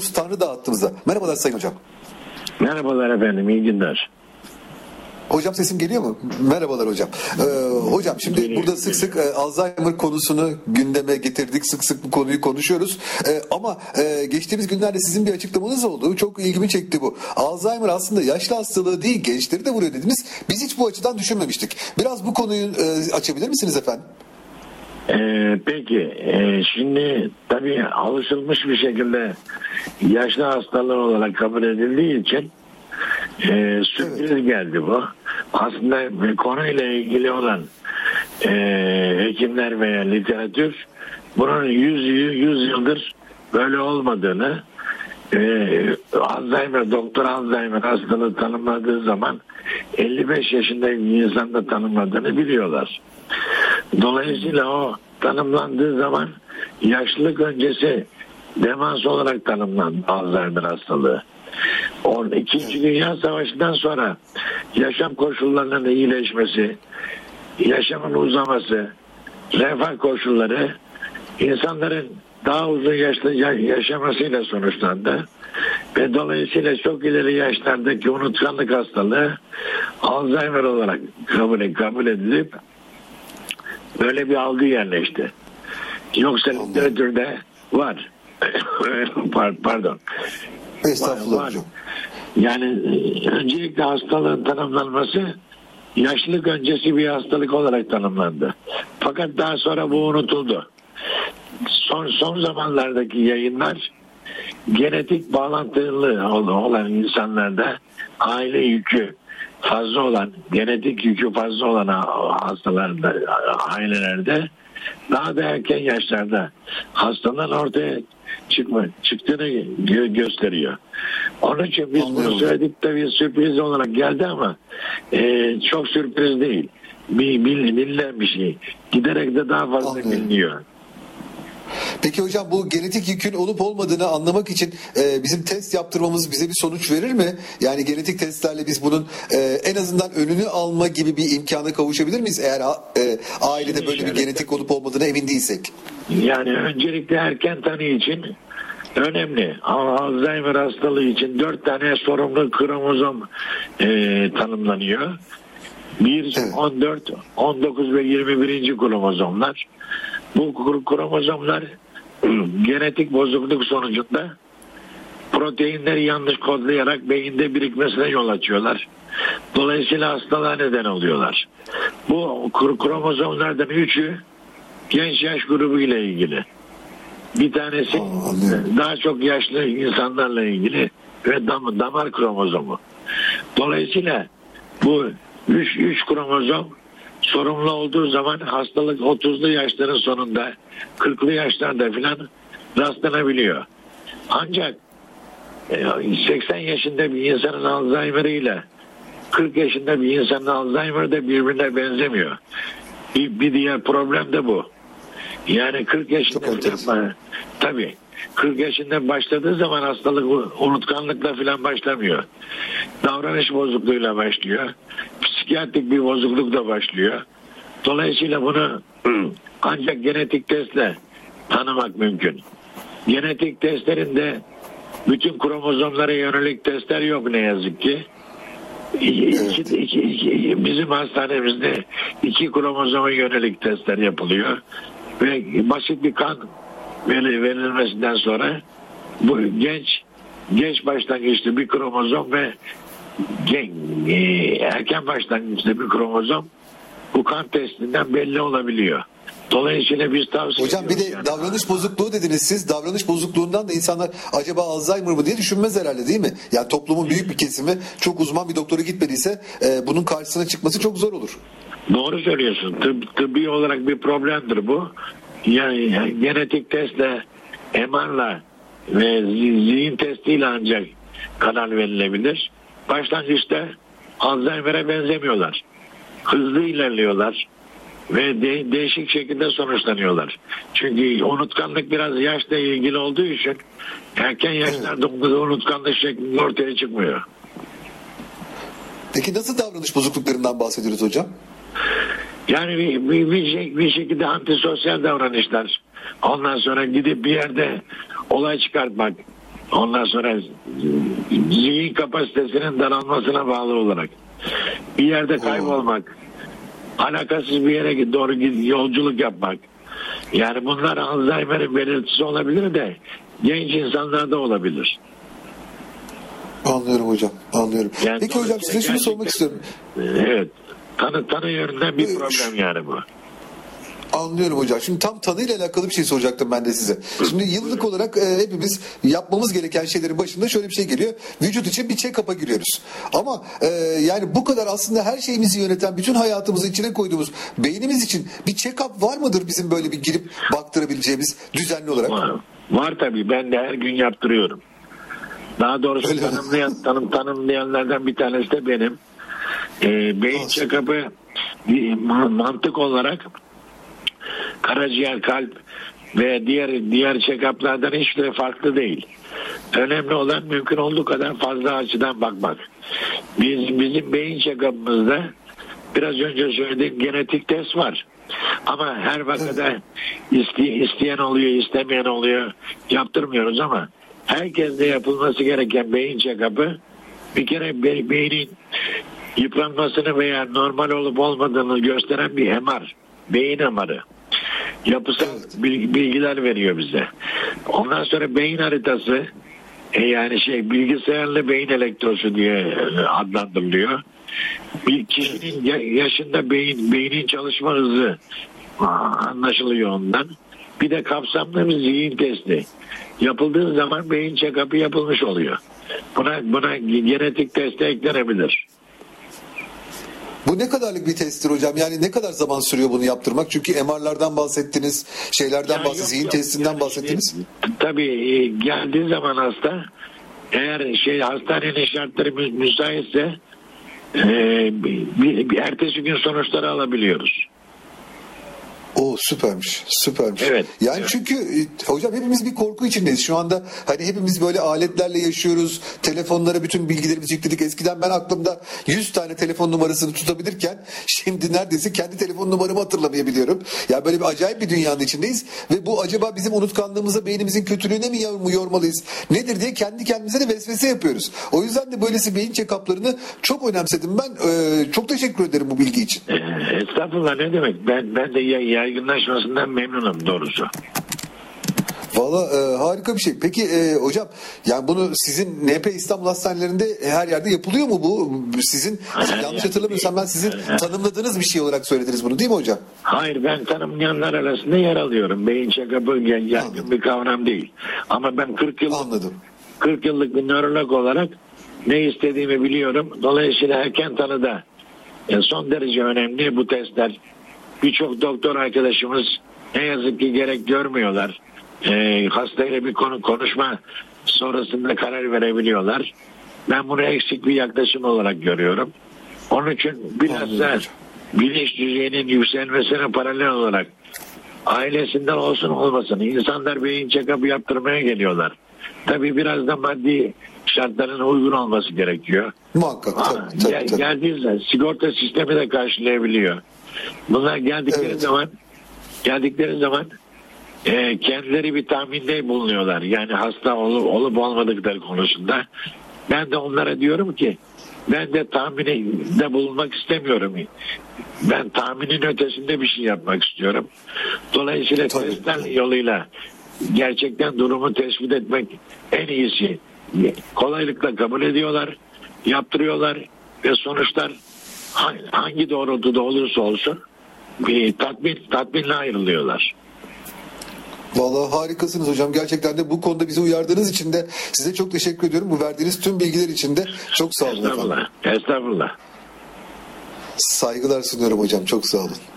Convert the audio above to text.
Yavuz Tanrı da attığımızda. Merhabalar Sayın Hocam. Merhabalar efendim, iyi günler. Hocam sesim geliyor mu? Merhabalar hocam. Ee, hocam şimdi Geliyor, burada sık sık e, Alzheimer konusunu gündeme getirdik. Sık sık bu konuyu konuşuyoruz. E, ama e, geçtiğimiz günlerde sizin bir açıklamanız oldu. Çok ilgimi çekti bu. Alzheimer aslında yaşlı hastalığı değil gençleri de vuruyor dediniz. Biz hiç bu açıdan düşünmemiştik. Biraz bu konuyu e, açabilir misiniz efendim? Ee, peki, ee, şimdi tabii alışılmış bir şekilde yaşlı hastalığı olarak kabul edildiği için ee, sürpriz geldi bu. Aslında konuyla ilgili olan ee, hekimler veya literatür bunun 100, 100 yıldır böyle olmadığını ee, Alzheimer, doktor Alzheimer hastalığı tanımladığı zaman 55 yaşında bir insanda tanımladığını biliyorlar. Dolayısıyla o tanımlandığı zaman yaşlılık öncesi demans olarak tanımlandı Alzheimer hastalığı. O İkinci Dünya Savaşı'ndan sonra yaşam koşullarının iyileşmesi, yaşamın uzaması, refah koşulları insanların daha uzun yaşta yaşamasıyla sonuçlandı. Ve dolayısıyla çok ileri yaşlardaki unutkanlık hastalığı Alzheimer olarak kabul, kabul edilip böyle bir algı yerleşti. Yoksa literatürde var. Pardon. Estağfurullah Var, var. Yani e, öncelikle hastalığın tanımlanması yaşlılık öncesi bir hastalık olarak tanımlandı. Fakat daha sonra bu unutuldu. Son, son zamanlardaki yayınlar genetik bağlantılı olan insanlarda aile yükü fazla olan, genetik yükü fazla olan hastalarda, ailelerde daha da erken yaşlarda hastalığın ortaya çıkma, çıktığını gö- gösteriyor. Onun için biz bunu Anladım. söyledik de bir sürpriz olarak geldi ama e, çok sürpriz değil. Bir, bil- bilinen bir şey. Giderek de daha fazla Anladım. biliniyor. Peki hocam bu genetik yükün olup olmadığını anlamak için e, bizim test yaptırmamız bize bir sonuç verir mi? Yani genetik testlerle biz bunun e, en azından önünü alma gibi bir imkana kavuşabilir miyiz? Eğer e, ailede böyle bir genetik olup olmadığına emin değilsek. Yani öncelikle erken tanı için önemli. Alzheimer hastalığı için dört tane sorumlu kromozom e, tanımlanıyor. 1, Evet. 14, 19 ve 21. kromozomlar. Bu kro- kromozomlar genetik bozukluk sonucunda proteinleri yanlış kodlayarak beyinde birikmesine yol açıyorlar. Dolayısıyla hastalığa neden oluyorlar. Bu kro- kromozomlardan üçü genç yaş grubu ile ilgili. Bir tanesi daha çok yaşlı insanlarla ilgili ve dam, damar kromozomu. Dolayısıyla bu 3 üç kromozom sorumlu olduğu zaman hastalık 30'lu yaşların sonunda 40'lı yaşlarda filan rastlanabiliyor. Ancak e, 80 yaşında bir insanın Alzheimer ile 40 yaşında bir insanın Alzheimer de birbirine benzemiyor. Bir, bir diğer problem de bu. Yani 40 yaşında filan, tabii 40 yaşında başladığı zaman hastalık unutkanlıkla filan başlamıyor. Davranış bozukluğuyla başlıyor. Psikiyatrik bir bozuklukla başlıyor. Dolayısıyla bunu ancak genetik testle tanımak mümkün. Genetik testlerinde bütün kromozomlara yönelik testler yok ne yazık ki. İki, iki- iki- bizim hastanemizde iki kromozoma yönelik testler yapılıyor ve basit bir kan veri- verilmesinden sonra bu genç genç başlangıçlı bir kromozom ve gen, e, erken başlangıçlı bir kromozom bu kan testinden belli olabiliyor. Dolayısıyla biz tavsiye Hocam bir de yani. davranış bozukluğu dediniz siz. Davranış bozukluğundan da insanlar acaba Alzheimer mı diye düşünmez herhalde değil mi? Yani toplumun büyük bir kesimi çok uzman bir doktora gitmediyse e, bunun karşısına çıkması çok zor olur. Doğru söylüyorsun. Tıp, tıbbi olarak bir problemdir bu. Yani, yani genetik testle, MR'la ve zi- zihin testiyle ancak karar verilebilir. Başlangıçta Alzheimer'e benzemiyorlar. Hızlı ilerliyorlar ve de- değişik şekilde sonuçlanıyorlar. Çünkü unutkanlık biraz yaşla ilgili olduğu için erken yaşlarda unutkanlık şeklinde ortaya çıkmıyor. Peki nasıl davranış bozukluklarından bahsediyoruz hocam? Yani bir, bir, bir, şey- bir şekilde antisosyal davranışlar. Ondan sonra gidip bir yerde olay çıkartmak, Ondan sonra zihin kapasitesinin daralmasına bağlı olarak bir yerde kaybolmak, alakasız bir yere doğru yolculuk yapmak. Yani bunlar Alzheimer'in belirtisi olabilir de genç insanlarda olabilir. Anlıyorum hocam. Anlıyorum. Yani Peki hocam size şunu sormak istiyorum. Evet. Tanı tanı yönünden bir problem yani bu. Anlıyorum hocam. Şimdi tam tanıyla alakalı bir şey soracaktım ben de size. Şimdi yıllık olarak e, hepimiz yapmamız gereken şeylerin başında şöyle bir şey geliyor. Vücut için bir check-up'a giriyoruz. Ama e, yani bu kadar aslında her şeyimizi yöneten, bütün hayatımızı içine koyduğumuz beynimiz için bir check-up var mıdır bizim böyle bir girip baktırabileceğimiz düzenli olarak? Var, var tabii. Ben de her gün yaptırıyorum. Daha doğrusu Öyle tanımlayan, tanım, tanımlayanlardan bir tanesi de benim. Ee, beyin check-up'ı mantık olarak karaciğer, kalp ve diğer diğer check-up'lardan hiç de farklı değil. Önemli olan mümkün olduğu kadar fazla açıdan bakmak. Biz bizim beyin check-up'ımızda biraz önce söylediğim genetik test var. Ama her vakada iste- isteyen oluyor, istemeyen oluyor. Yaptırmıyoruz ama herkeste yapılması gereken beyin check-up'ı bir kere be- beynin yıpranmasını veya normal olup olmadığını gösteren bir MR. Beyin MR'ı. Yapısal bil- bilgiler veriyor bize. Ondan sonra beyin haritası e, yani şey bilgisayarlı beyin elektrosu diye e, adlandırılıyor. Bir kişinin ya- yaşında beyin beynin çalışma hızı anlaşılıyor ondan. Bir de kapsamlı bir zihin testi. Yapıldığı zaman beyin check-up'ı yapılmış oluyor. Buna, buna genetik testi eklenebilir. Bu ne kadarlık bir testtir hocam? Yani ne kadar zaman sürüyor bunu yaptırmak? Çünkü MR'lardan bahsettiniz, şeylerden Ya bahsettiniz, zihin testinden Yani bahsettiniz. şimdi, Tabii e, geldiği zaman hasta eğer şey hastanenin şartları mü- müsaitse e, bir, bir ertesi gün sonuçları alabiliyoruz. O süpermiş, süpermiş. Evet. Yani Evet. çünkü e, hocam hepimiz bir korku içindeyiz. Şu anda hani hepimiz böyle aletlerle yaşıyoruz. Telefonlara bütün bilgilerimizi yükledik. Eskiden ben aklımda 100 tane telefon numarasını tutabilirken şimdi neredeyse kendi telefon numaramı hatırlamayabiliyorum. Ya böyle bir acayip bir dünyanın içindeyiz ve bu acaba bizim unutkanlığımıza, beynimizin kötülüğüne mi yor- yormalıyız? Nedir diye kendi kendimize de vesvese yapıyoruz. O yüzden de böylesi beyin check-up'larını çok önemsedim ben. Ee, çok teşekkür ederim bu bilgi için. E, estağfurullah ne demek ben ben de ya- yaygınlaşmasından memnunum doğrusu. Valla e, harika bir şey. Peki e, hocam yani bunu sizin NP İstanbul Hastanelerinde her yerde yapılıyor mu bu? Sizin yanlış hatırlamıyorsam ben sizin tanımladığınız bir şey olarak söylediniz bunu değil mi hocam? Hayır ben tanımlayanlar arasında yer alıyorum. Beyin check-up'ı ya- yaygın Anladım. bir kavram değil. Ama ben 40 yıl Anladım. 40 yıllık bir nörolog olarak ne istediğimi biliyorum. Dolayısıyla erken tanıda e, son derece önemli bu testler. Birçok doktor arkadaşımız ne yazık ki gerek görmüyorlar. E, hastayla bir konu konuşma sonrasında karar verebiliyorlar. Ben bunu eksik bir yaklaşım olarak görüyorum. Onun için biraz da bilinç düzeyinin yükselmesine paralel olarak ailesinden olsun olmasın insanlar beyin check-up yaptırmaya geliyorlar. Tabii biraz da maddi şartların uygun olması gerekiyor. Muhakkak tabii tabii. tabii. geldiği zaman sigorta sistemi de karşılayabiliyor. Bunlar geldikleri Evet. zaman geldikleri zaman e, kendileri bir tahminde bulunuyorlar. Yani hasta olup, olup olmadıkları konusunda. Ben de onlara diyorum ki ben de tahminde bulunmak istemiyorum. Ben tahminin ötesinde bir şey yapmak istiyorum. Dolayısıyla Tabii. testler yoluyla gerçekten durumu tespit etmek en iyisi. Kolaylıkla kabul ediyorlar, yaptırıyorlar ve sonuçlar hangi doğrultuda olursa olsun bir tatmin, tatminle ayrılıyorlar. Vallahi harikasınız hocam. Gerçekten de bu konuda bizi uyardığınız için de size çok teşekkür ediyorum. Bu verdiğiniz tüm bilgiler için de çok sağ olun efendim. Estağfurullah. Estağfurullah. Saygılar sunuyorum hocam. Çok sağ olun.